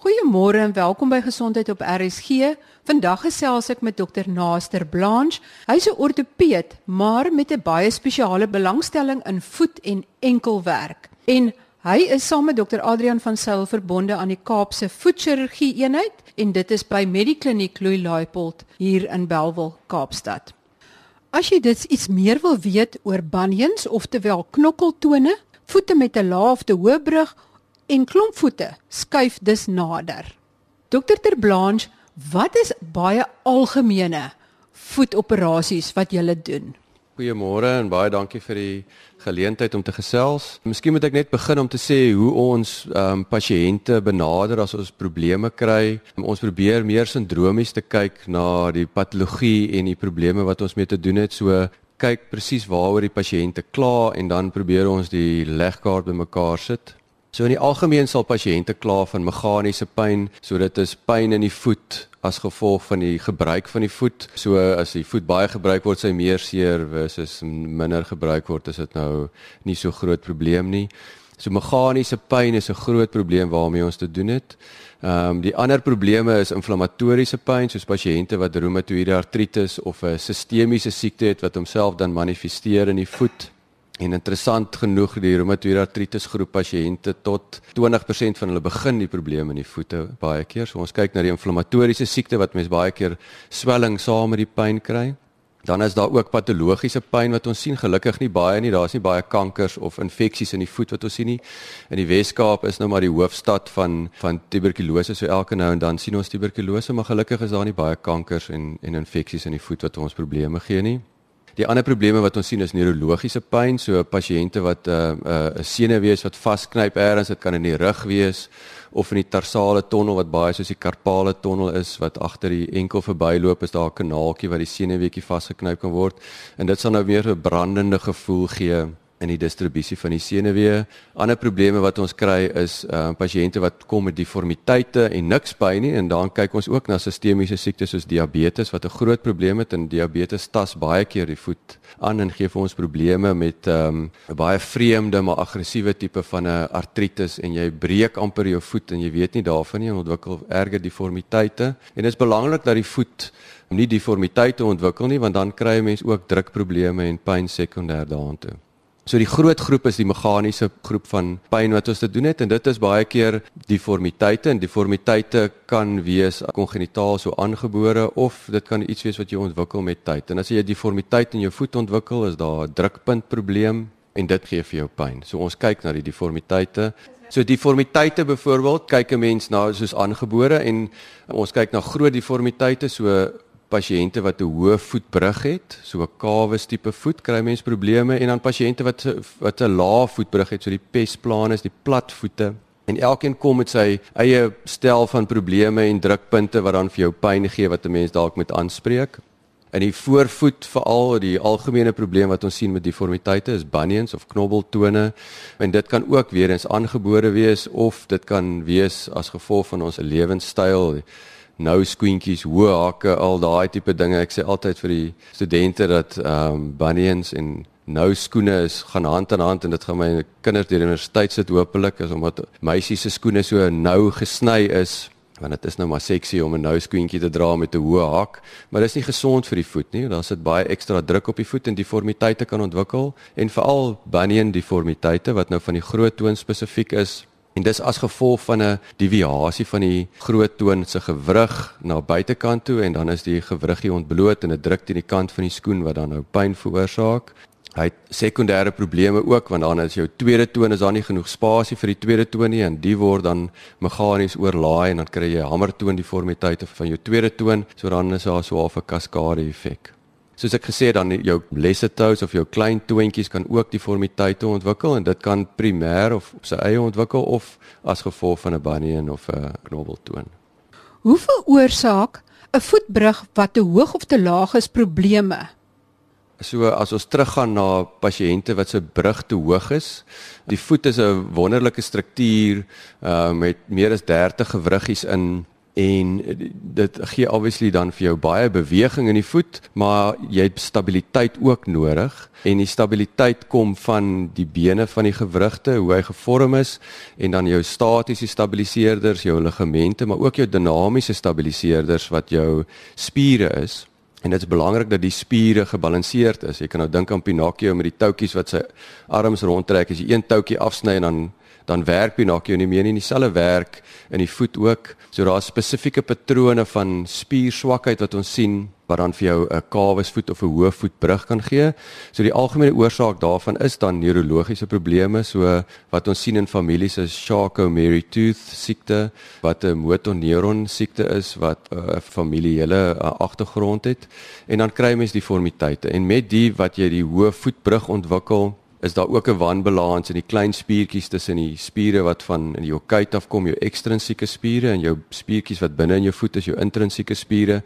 Goeiemôre en welkom by Gesondheid op RSG. Vandag gesels ek met dokter Naaster Blanche. Hy's 'n ortopeed, maar met 'n baie spesiale belangstelling in voet- en enkelwerk. En hy is saam met dokter Adrian van Sail verbonde aan die Kaapse Voetchirurgie Eenheid en dit is by Medikliniek Louis Laipold hier in Belwel, Kaapstad. As jy dit iets meer wil weet oor bunions, oftewel knokkeltone, voete met 'n lae of te hoë brug en klompvoete skuif dus nader. Dokter Ter Blanche, wat is baie algemene voetoperasies wat jy doen? Goeiemôre en baie dankie vir die geleentheid om te gesels. Miskien moet ek net begin om te sê hoe ons ehm um, pasiënte benader as ons probleme kry. Ons probeer meer sindromies te kyk na die patologie en die probleme wat ons mee te doen het. So kyk presies waaroor die pasiënte kla en dan probeer ons die legkaart bymekaar sit So in die algemeen sal pasiënte kla van meganiese pyn, so dit is pyn in die voet as gevolg van die gebruik van die voet. So as die voet baie gebruik word, sy meer seer versus minder gebruik word, is dit nou nie so groot probleem nie. So meganiese pyn is 'n groot probleem waarmee ons te doen het. Ehm um, die ander probleme is inflammatoriese pyn soos pasiënte wat reumatoïde artritis of 'n sistemiese siekte het wat homself dan manifesteer in die voet. En interessant genoeg die reumatoïde artritis groep pasiënte tot 20% van hulle begin die probleme in die voete baie keer. So ons kyk na die inflammatoriese siekte wat mense baie keer swelling saam met die pyn kry. Dan is daar ook patologiese pyn wat ons sien, gelukkig nie baie nie. Daar's nie baie kankers of infeksies in die voet wat ons sien nie. In die Wes-Kaap is nou maar die hoofstad van van tuberkulose, so elke nou en dan sien ons tuberkulose, maar gelukkig is daar nie baie kankers en en infeksies in die voet wat ons probleme gee nie. Die ander probleme wat ons sien is neurologiese pyn, so pasiënte wat 'n uh, 'n uh, senuwees wat vasknyp eers, dit kan in die rug wees of in die tarsale tonnel wat baie soos die karpale tonnel is wat agter die enkel verbyloop is daar 'n kanaaltjie waar die senuweetjie vasgeknyp kan word. En dit sal nou weer 'n brandende gevoel gee in die distribusie van die senuwee. Ander probleme wat ons kry is uh pasiënte wat kom met deformiteite en niks pyn nie en dan kyk ons ook na sistemiese siektes soos diabetes wat 'n groot probleem het en diabetes tas baie keer die voet aan en gee vir ons probleme met um 'n baie vreemde maar aggressiewe tipe van 'n artritis en jy breek amper jou voet en jy weet nie daarvan nie en ontwikkel erge deformiteite en dit is belangrik dat die voet nie deformiteite ontwikkel nie want dan kry 'n mens ook drukprobleme en pyn sekondêr daaraan toe. So die groot groep is die meganiese groep van pyn wat ons te doen het en dit is baie keer deformiteite en deformiteite kan wees kongenitaal so aangebore of dit kan iets wees wat jy ontwikkel met tyd. En as jy 'n deformiteit in jou voet ontwikkel, is daar 'n drukpunt probleem en dit gee vir jou pyn. So ons kyk na die deformiteite. So deformiteite byvoorbeeld kyk 'n mens na soos aangebore en ons kyk na groot deformiteite so pasiënte wat 'n hoë voetbrug het, so 'n kawes tipe voet, kry mense probleme en dan pasiënte wat wat 'n lae voetbrug het, so die pesplaan is die plat voete. En elkeen kom met sy eie stel van probleme en drukpunte wat dan vir jou pyn gee wat 'n mens dalk moet aanspreek. In die voorvoet veral die algemene probleem wat ons sien met deformiteite is bunions of knobbeltone en dit kan ook weer eens aangebore wees of dit kan wees as gevolg van ons lewenstyl nou skoentjies, hoë hakke, al daai tipe dinge. Ek sê altyd vir die studente dat ehm um, bunions en nou skoene is gaan hand aan hand en dit gaan my kinders deur die universiteit sit hopelik is omdat meisies se skoene so nou gesny is want dit is nou maar seksie om 'n nou skoentjie te dra met 'n hoë hak, maar dit is nie gesond vir die voet nie. Daar sit baie ekstra druk op die voet en deformiteite kan ontwikkel en veral bunion deformiteite wat nou van die groot toon spesifiek is En dis as gevolg van 'n deviasie van die groot toon se gewrig na buitekant toe en dan is die gewriggie ontbloot en dit druk teen die kant van die skoen wat dan nou pyn veroorsaak. Hy het sekondêre probleme ook want dan is jou tweede toon is daar nie genoeg spasie vir die tweede toon nie en die word dan meganies oorlaai en dan kry jy hamertoon deformiteite van jou tweede toon so dan is daar so 'n kaskade effek soos ek gesê het dan jou lesse toes of jou klein toontjies kan ook deformiteite ontwikkel en dit kan primêr of op sy eie ontwikkel of as gevolg van 'n bunion of 'n knobbeltoon. Hoe veroorsaak 'n voetbrug wat te hoog of te laag is probleme? So as ons teruggaan na pasiënte wat se brug te hoog is, die voet is 'n wonderlike struktuur uh met meer as 30 gewriggies in en dit gee obviously dan vir jou baie beweging in die voet, maar jy het stabiliteit ook nodig en die stabiliteit kom van die bene van die gewrigte, hoe hy gevorm is en dan jou statiese stabiliseerders, jou ligamente, maar ook jou dinamiese stabiliseerders wat jou spiere is. En dit is belangrik dat die spiere gebalanseerd is. Jy kan nou dink aan Pinocchio met die toutjies wat sy arms rondtrek. As jy een toutjie afsny en dan dan werk Pinocchio nie meer nie. Dieselfde werk in die voet ook. So daar's spesifieke patrone van spierswakheid wat ons sien wat dan vir jou 'n kawesvoet of 'n hoë voetbrug kan gee. So die algemene oorsaak daarvan is dan neurologiese probleme, so wat ons sien in families is Charcot-Marie-Tooth siekte, wat 'n motoneuron siekte is wat 'n familiele agtergrond het. En dan kry mens deformiteite. En met die wat jy die hoë voetbrug ontwikkel, is daar ook 'n wanbalans in die klein spiertjies tussen die spiere wat van in jou kuit afkom, jou ekstrinsieke spiere en jou spiertjies wat binne in jou voet is, jou intrinsieke spiere.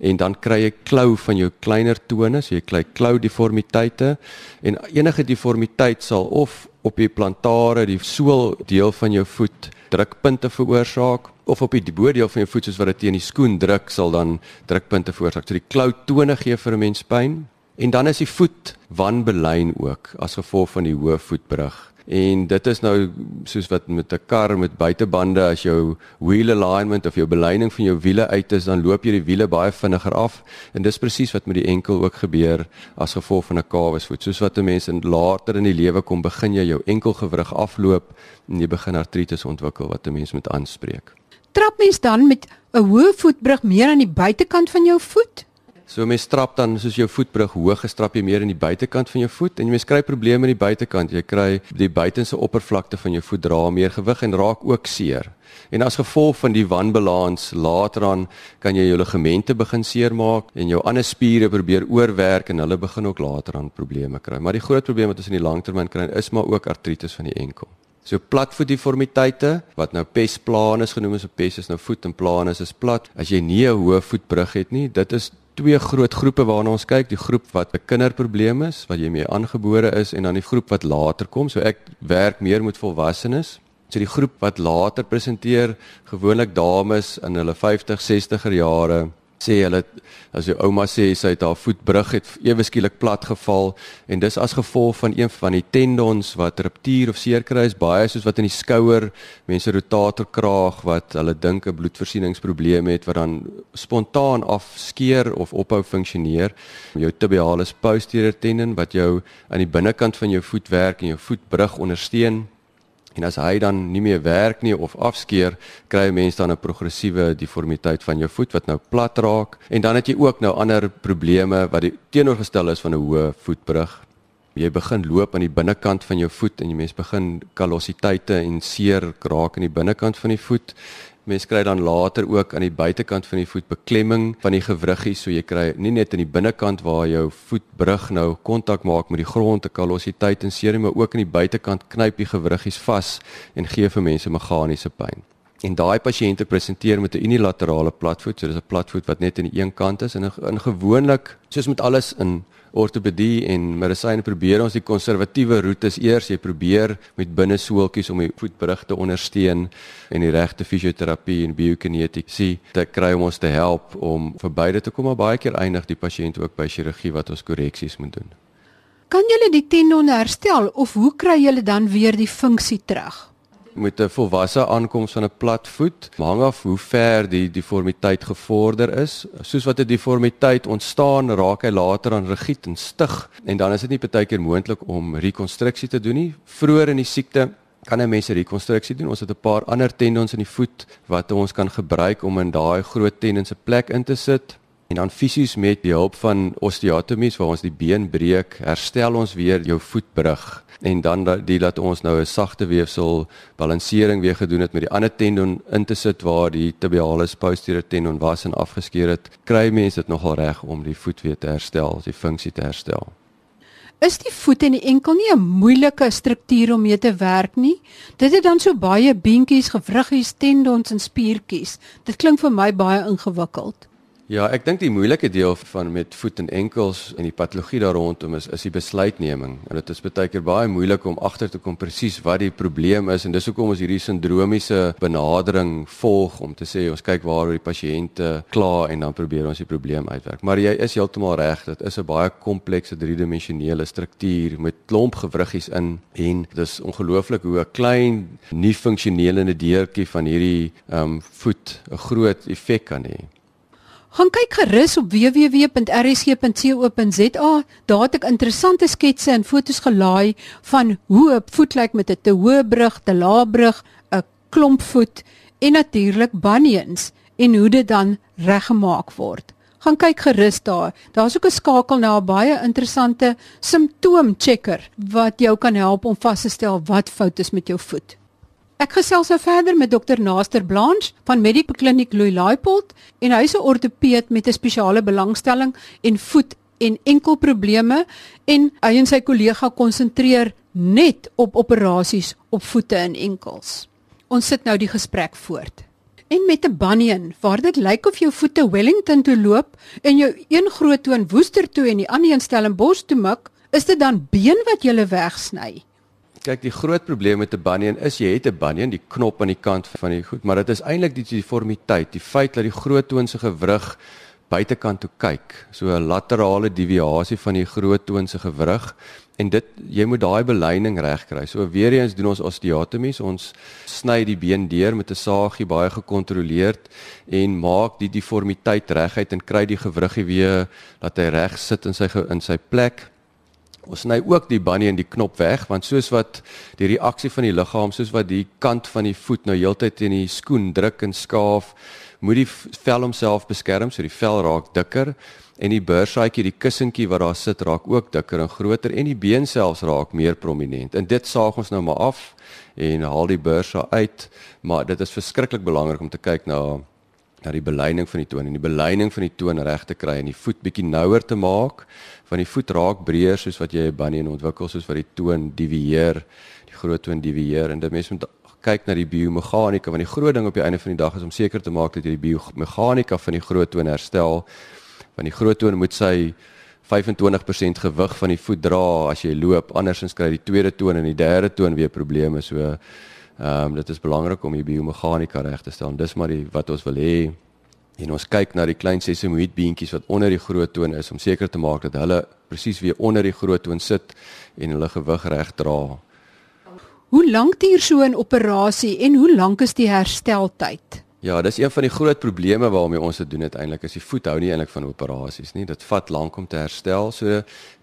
En dan kry jy klou van jou kleiner tone, so jy kry klou deformiteite en enige deformiteit sal of op die plantare, die sool deel van jou voet drukpunte veroorsaak of op die bodeel van jou voet soos wat dit teen die skoen druk sal dan drukpunte veroorsaak. So die klou tone gee vir 'n mens pyn. En dan is die voet wanbelyn ook as gevolg van die hoë voetbrug. En dit is nou soos wat met 'n kar met buitebande as jou wheel alignment of jou belyning van jou wiele uit is, dan loop jy die wiele baie vinniger af. En dis presies wat met die enkel ook gebeur as gevolg van 'n kawesvoet. Soos wat 'n mens in later in die lewe kom, begin jy jou enkelgewrig afloop en jy begin artritis ontwikkel wat 'n mens moet aanspreek. Trap mens dan met 'n hoë voetbrug meer aan die buitekant van jou voet? So mens strap dan soos jou voetbrug hoog gestrap jy meer in die buitekant van jou voet en jy mens kry probleme in die buitekant. Jy kry die buitenste oppervlakte van jou voet dra meer gewig en raak ook seer. En as gevolg van die wanbalans later aan kan jy jou ligamente begin seermaak en jou ander spiere probeer oorwerk en hulle begin ook later aan probleme kry. Maar die groot probleem wat ons in die langtermyn kry is maar ook artritis van die enkel. So platvoetdeformiteite wat nou pesplanus genoem is, 'n pes is nou voet en planus is plat. As jy nie 'n hoë voetbrug het nie, dit is twee groot groepe waarna ons kyk, die groep wat 'n kinderprobleem is, wat jy mee aangebore is en dan die groep wat later kom. So ek werk meer met volwassenes. So die groep wat later presenteer, gewoonlik dames in hulle 50, 60er jare sê hulle as jou ouma sê sy het haar voetbrug het ewe skielik plat geval en dis as gevolg van een van die tendons wat ruptuur of seer kry is baie soos wat in die skouer mense rotatorkraag wat hulle dink 'n bloedvoorsieningsprobleem het wat dan spontaan afskeer of ophou funksioneer. Jou tibialis posterior tendon wat jou aan die binnekant van jou voet werk en jou voetbrug ondersteun En as hy dan nie meer werk nie of afskeer, kry mense dan 'n progressiewe deformiteit van jou voet wat nou plat raak. En dan het jy ook nou ander probleme wat die teenoorgestel is van 'n hoë voetbrug. Jy begin loop aan die binnekant van jou voet en jy mens begin kallositeite en seer raak aan die binnekant van die voet Mens kry dan later ook aan die buitekant van die voet beklemming van die gewriggie, so jy kry nie net aan die binnekant waar jou voetbrug nou kontak maak met die grond, 'n kallositeit en seer, maar ook aan die buitekant knyp die gewriggies vas en gee vir mense meganiese pyn. En daai pasiënte presenteer met 'n unilaterale platvoet, so dis 'n platvoet wat net aan die een kant is en in gewoonlik, soos met alles in ortopedie en medisyne probeer ons die konservatiewe roetes eers jy probeer met binnesoeltjies om die voetbrug te ondersteun en die regte fisioterapie en biokinetiek sien te kry om ons te help om verbyde te kom maar baie keer eindig die pasiënt ook by chirurgie wat ons korreksies moet doen. Kan julle die tendon herstel of hoe kry julle dan weer die funksie terug? Met 'n volwasse aankoms van 'n plat voet hang af hoe ver die deformiteit gevorder is. Soos wat 'n deformiteit ontstaan, raak hy later aan rigied en stig en dan is dit nie baie keer moontlik om rekonstruksie te doen nie. Vroeër in die siekte kan 'n mens rekonstruksie doen. Ons het 'n paar ander tendons in die voet wat ons kan gebruik om in daai groot tendons se plek in te sit. En dan fisies met die hulp van osteotomies waar ons die been breek, herstel ons weer jou voetbrug en dan die laat ons nou 'n sagte weefsel balansering weer gedoen het met die ander tendon in te sit waar die tibialis posterior tendon was en afgeskeer het, kry mense dit nogal reg om die voet weer te herstel, die funksie te herstel. Is die voet en die enkel nie 'n moeilike struktuur om mee te werk nie? Dit het dan so baie beentjies, gewriggies, tendons en spiertjies. Dit klink vir my baie ingewikkeld. Ja, ek dink die moeilike deel van met voet en enkels en die patologie daar rondom is is die besluitneming. En dit is baie keer baie moeilik om agter te kom presies wat die probleem is en dis hoekom ons hierdie sindromiese benadering volg om te sê ons kyk waar die pasiënte kla en dan probeer ons die probleem uitwerk. Maar jy is heeltemal reg, dit is 'n baie komplekse driedimensionele struktuur met klomp gewriggies in en dis ongelooflik hoe 'n klein nie funksionele deurtjie van hierdie ehm um, voet 'n groot effek kan hê. Gaan kyk gerus op www.rsg.co.za. Daar het ek interessante sketse en foto's gelaai van hoe 'n voet lyk met 'n te hoë brug, te lae brug, 'n klomp voet en natuurlik bunions en hoe dit dan reggemaak word. Gaan kyk gerus daar. Daar's ook 'n skakel na 'n baie interessante simptoomchecker wat jou kan help om vas te stel wat fout is met jou voet. Ek gesels nou verder met dokter Naster Blanche van Medical Clinic Louis Laipold en hy is 'n ortoped met 'n spesiale belangstelling en voet en enkelprobleme en hy en sy kollega konsentreer net op operasies op voete en enkels. Ons sit nou die gesprek voort. En met 'n bunion, waar dit lyk of jou voete Wellington toe loop en jou een groot toon woester toe en die ander een Stellenbosch toe mik, is dit dan been wat jy wegsny? Kyk, die groot probleem met 'n bunion is jy het 'n bunion, die knop aan die kant van die goed, maar dit is eintlik die deformiteit, die feit dat die groot toon se gewrig buitekant toe kyk, so 'n laterale deviasie van die groot toon se gewrig en dit jy moet daai beleining regkry. So weer eens doen ons osteotomies, ons sny die been deur met 'n saagie baie gekontroleerd en maak die deformiteit reguit en kry die gewriggie weer dat hy reg sit in sy in sy plek. Ons sny ook die banie en die knop weg want soos wat die reaksie van die liggaam soos wat die kant van die voet nou heeltyd teen die skoen druk en skaaf, moet die vel homself beskerm so die vel raak dikker en die beursaadjie die kussentjie wat daar sit raak ook dikker en groter en die been selfs raak meer prominent. En dit saag ons nou maar af en haal die beursa uit, maar dit is verskriklik belangrik om te kyk na na die beleining van die toon en die beleining van die toon reg te kry en die voet bietjie nouer te maak want die voet raak breër soos wat jy 'n bunion ontwikkel soos wat die toon devieer die groot toon devieer en dit mens moet kyk na die biomeganika want die groot ding op die einde van die dag is om seker te maak dat jy die biomeganika van die groot toon herstel want die groot toon moet sy 25% gewig van die voet dra as jy loop andersins kry die tweede toon en die derde toon weer probleme so Ehm um, dit is belangrik om die biomeganika reg te stel. Dis maar die wat ons wil hê. En ons kyk na die klein sesamoïd beentjies wat onder die groot toon is om seker te maak dat hulle presies weer onder die groot toon sit en hulle gewig reg dra. Hoe lank duur so 'n operasie en hoe lank is die hersteltyd? Ja, dis een van die groot probleme waarmee ons dit doen uiteindelik is die voet hou nie eintlik van operasies nie. Dit vat lank om te herstel. So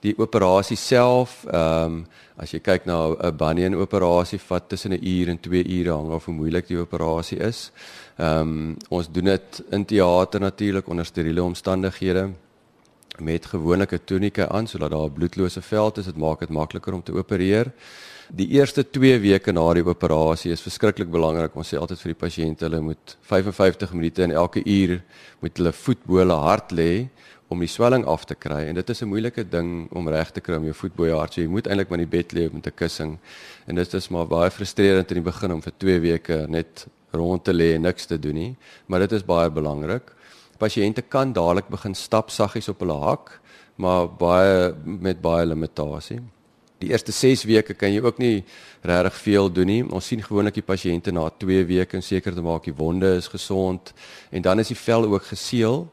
die operasie self, ehm um, as jy kyk na 'n bunion operasie vat tussen 'n uur en 2 ure hang af hoe moeilik die operasie is. Ehm um, ons doen dit in teater natuurlik onder steriele omstandighede met gewone tonike aan sodat daar 'n bloedlose veld is. Dit maak dit makliker om te opereer. Die eerste 2 weke na die operasie is verskriklik belangrik. Ons sê altyd vir die pasiënte hulle moet 55 minute in elke uur moet hulle voet bo hulle hart lê om die swelling af te kry en dit is 'n moeilike ding om reg te kry om jou voet bo jou hart. So jy moet eintlik maar in die bed lê met 'n kussing. En dit is maar baie frustrerend in die begin om vir 2 weke net rond te lê en niks te doen nie, maar dit is baie belangrik. Pasiënte kan dadelik begin stap saggies op hulle hak, maar baie met baie limitasie. Die eerste 6 weke kan jy ook nie regtig veel doen nie. Ons sien gewoonlik die pasiënte na 2 weke om seker te maak die wonde is gesond en dan is die vel ook geseël.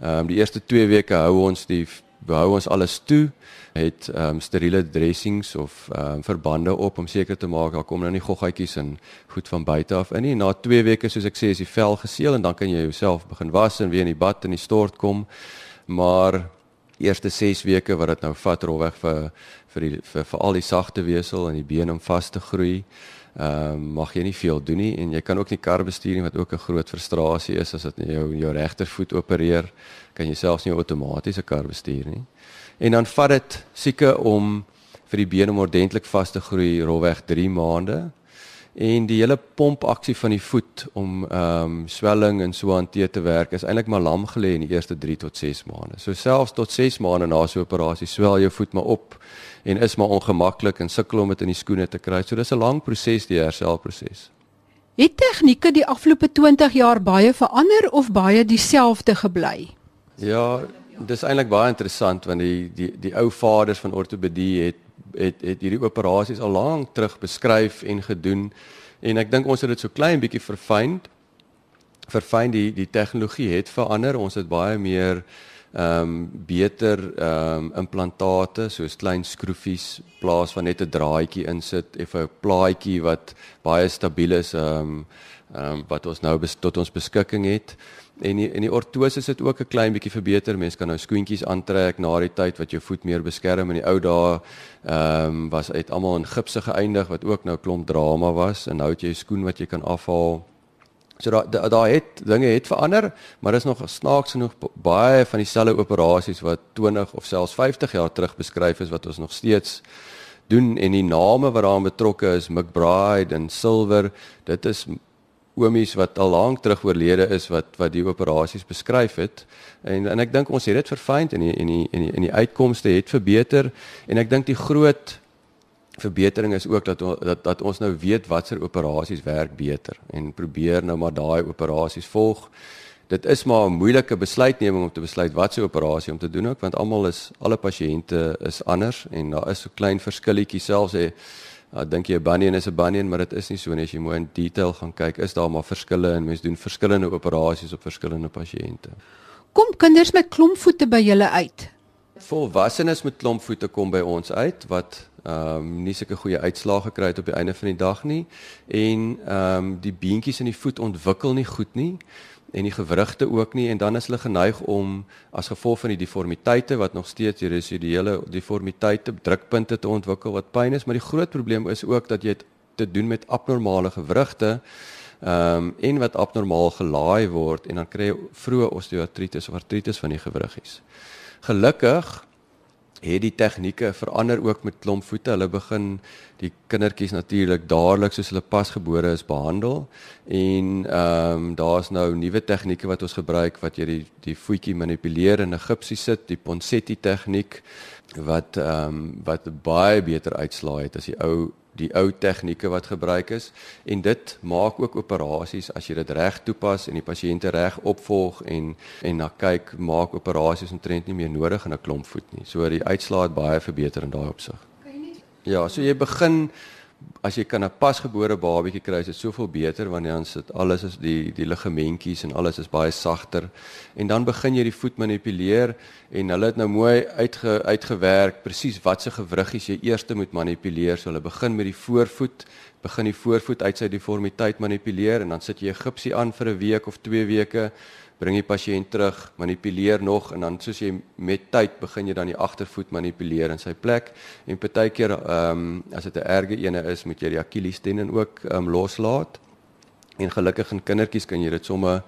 Ehm um, die eerste 2 weke hou ons die hou ons alles toe het ehm um, steriele dressings of ehm um, verbande op om seker te maak daar kom nou nie goggatjies en goed van buite af in nie. Na 2 weke soos ek sê is die vel geseël en dan kan jy jouself begin was en weer in die bad in die stort kom. Maar eerste 6 weke wat dit nou vat rolweg vir vir die vir veral die sagte wesel en die been om vas te groei. Ehm um, mag jy nie veel doen nie en jy kan ook nie kar bestuur nie wat ook 'n groot frustrasie is as dit jou jou regtervoet opereer, kan jy selfs nie outomaties 'n kar bestuur nie. En dan vat dit seker om vir die been om ordentlik vas te groei rolweg 3 maande en die hele pompaksie van die voet om ehm um, swelling en so aan te werk is eintlik maar lam gelê in die eerste 3 tot 6 maande. So selfs tot 6 maande na so 'n operasie swel jou voet maar op en is maar ongemaklik en sukkel om dit in die skoene te kry. So dis 'n lang proses die herstelproses. Het tegnieke die afgelope 20 jaar baie verander of baie dieselfde gebly? Ja, dis eintlik baie interessant want die die die ou vaders van ortopedie het het het hierdie operasies al lank terug beskryf en gedoen en ek dink ons het dit so klein bietjie verfyn. Verfyn die die tegnologie het verander. Ons het baie meer ehm um, beter ehm um, implantate soos klein skroefies plaas van net 'n draadjie insit of 'n plaatjie wat baie stabiel is ehm um, ehm um, wat ons nou tot ons beskikking het. En die, en die ortoses het ook 'n klein bietjie verbeter. Mense kan nou skoentjies aantrek na die tyd wat jou voet meer beskerm in die ou dae. Ehm um, was uit almal in gipse geëindig wat ook nou klomp drama was en nou het jy 'n skoen wat jy kan afhaal. So daai daai da het dinge het verander, maar dis nog snaaks genoeg baie van dieselfde operasies wat 20 of selfs 50 jaar terug beskryf is wat ons nog steeds doen en die name wat daaraan betrokke is McBride en Silver, dit is oomies wat al lank terug oorlede is wat wat die operasies beskryf het. En en ek dink ons het dit verfyn en die en die en die en die uitkomste het verbeter. En ek dink die groot verbetering is ook dat dat dat ons nou weet watter operasies werk beter en probeer nou maar daai operasies volg. Dit is maar 'n moeilike besluitneming om te besluit watter operasie om te doen ook want almal is alle pasiënte is anders en daar is so klein verskilletjies selfs hè Ja, dink jy 'n bunion is 'n bunion, maar dit is nie so nie as jy mooi in detail gaan kyk. Is daar maar verskille en mense doen verskillende operasies op verskillende pasiënte. Kom kinders met klompvoete by julle uit? Volwassenes met klompvoete kom by ons uit wat ehm um, nie sulke goeie uitslae gekry het op die einde van die dag nie en ehm um, die beentjies in die voet ontwikkel nie goed nie en die gewrigte ook nie en dan is hulle geneig om as gevolg van die deformiteite wat nog steeds die residuele deformiteite drukpunte te ontwikkel wat pyn is maar die groot probleem is ook dat jy te doen met abnormale gewrigte ehm um, en wat abnormaal gelaai word en dan kry jy vroeë osteoartritis of artritis van die gewriggies. Gelukkig het die tegnieke verander ook met klompvoete. Hulle begin die kindertjies natuurlik dadelik soos hulle pasgebore is behandel. En ehm um, daar's nou nuwe tegnieke wat ons gebruik wat jy die die voetjie manipuleer in 'n gipsie sit, die Ponseti tegniek wat ehm um, wat baie beter uitslaai het as die ou die ou tegnieke wat gebruik is en dit maak ook operasies as jy dit reg toepas en die pasiënte reg opvolg en en na kyk maak operasies omtrent nie meer nodig in 'n klompvoet nie. So die uitslaat baie verbeter in daai opsig. Ja, so jy begin as jy kan 'n pasgebore babatjie kry, is dit soveel beter want dan sit alles is die die ligamentjies en alles is baie sagter. En dan begin jy die voet manipuleer en hulle het nou mooi uitge, uitgewerk presies watse gewriggies jy eers moet manipuleer. So hulle begin met die voorvoet, begin die voorvoet uit sy deformiteit manipuleer en dan sit jy 'n gipsie aan vir 'n week of 2 weke bring die pasiënt terug, manipuleer nog en dan soos jy met tyd begin jy dan die agtervoet manipuleer in sy plek en partykeer ehm um, as dit 'n erge ene is, moet jy die Achilles tendon ook ehm um, loslaat. En gelukkig in kindertjies kan jy dit sommer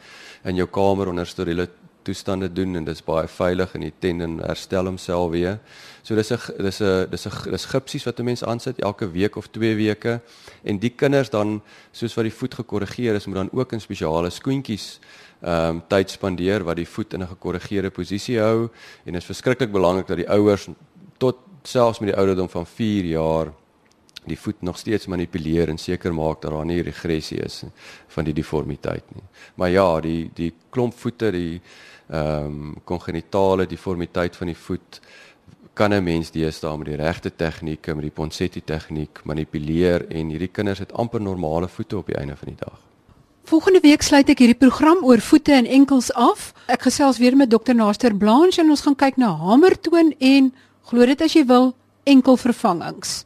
in jou kamer onder steriele toestande doen en dit is baie veilig en die tendon herstel homself weer. So dis 'n dis 'n dis 'n dis gipsies wat 'n mens aansit elke week of 2 weke en die kinders dan soos wat die voet gekorrigeer is, moet dan ook in spesiale skoentjies ehm um, tyd spandeer wat die voet in 'n gekorrigeerde posisie hou en dit is verskriklik belangrik dat die ouers tot selfs met die ouderdom van 4 jaar die voet nog steeds manipuleer en seker maak dat daar nie regressie is van die deformiteit nie. Maar ja, die die klomp voete, die ehm um, kongenitale deformiteit van die voet kan 'n mens deesdae met die regte tegnieke, met die Ponseti tegniek manipuleer en hierdie kinders het amper normale voete op die einde van die dag. Volgende week sluit ek hierdie program oor voete en enkels af. Ek gesels weer met dokter Naster Blanche en ons gaan kyk na hamertoon en glo dit as jy wil enkelvervangings.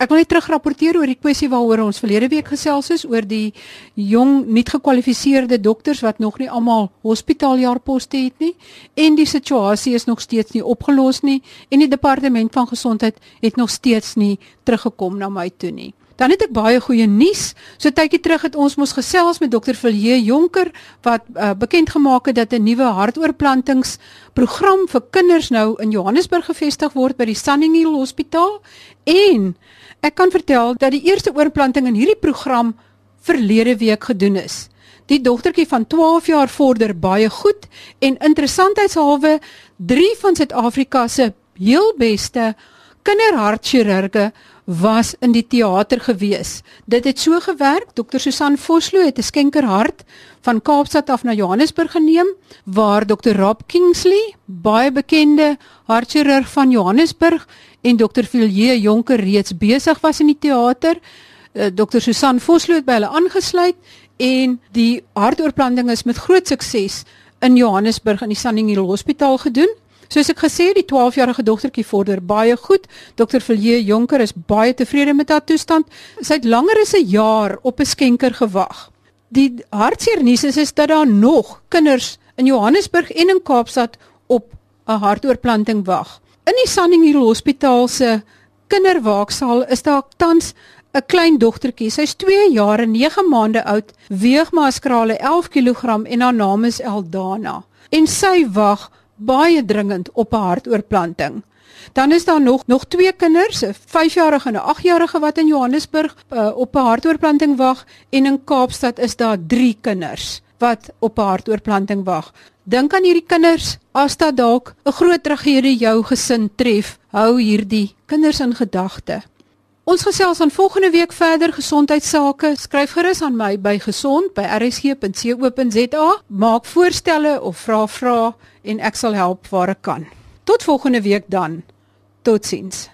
Ek wil net terugrapporteer oor die kwessie waaroor ons verlede week gesels het oor die jong nuut gekwalifiseerde dokters wat nog nie almal hospitaaljaarposte het nie en die situasie is nog steeds nie opgelos nie en die departement van gesondheid het nog steeds nie teruggekom na my toe nie. Dan het ek baie goeie nuus. So tydjie terug het ons mos gesels met dokter Vilje Jonker wat uh, bekend gemaak het dat 'n nuwe hartoortplantingsprogram vir kinders nou in Johannesburg gevestig word by die Sunninghill Hospitaal en ek kan vertel dat die eerste oorplanting in hierdie program verlede week gedoen is. Die dogtertjie van 12 jaar vorder baie goed en interessantheidshalwe 3 van Suid-Afrika se heel beste kinderhartchirurge was in die teater gewees. Dit het so gewerk. Dr. Susan Vosloo het 'n skenkerhart van Kaapstad af na Johannesburg geneem waar Dr. Rob Kingsley, baie bekende hartchirurg van Johannesburg en Dr. Vilje Jonker reeds besig was in die teater. Uh, Dr. Susan Vosloo het by hulle aangesluit en die hartoortplanting is met groot sukses in Johannesburg in die Sunninghill Hospitaal gedoen. Soos ek gesê het, die 12-jarige dogtertjie vorder baie goed. Dr. Vilje Jonker is baie tevrede met haar toestand. Sy het langer as 'n jaar op 'n skenker gewag. Die hartseer nuus is, is dat daar nog kinders in Johannesburg en in Kaapstad op 'n hartoortplanting wag. In die Sunninghill Hospitaal se kinderwaaksaal is daar tans 'n klein dogtertjie. Sy's 2 jaar en 9 maande oud, weeg maar skrale 11 kg en haar naam is Eldana. En sy wag baie dringend op 'n hartoortplanting. Dan is daar nog nog twee kinders, 'n 5-jarige en 'n 8-jarige wat in Johannesburg uh, op 'n hartoortplanting wag en in Kaapstad is daar 3 kinders wat op 'n hartoortplanting wag. Dink aan hierdie kinders as dit dalk 'n groot tragedie jou gesin tref. Hou hierdie kinders in gedagte. Ons gesels aan volgende week verder gesondheidsake. Skryf gerus aan my by gesond@rsg.co.za. Maak voorstelle of vra vrae en ek sal help waar ek kan. Tot volgende week dan. Totsiens.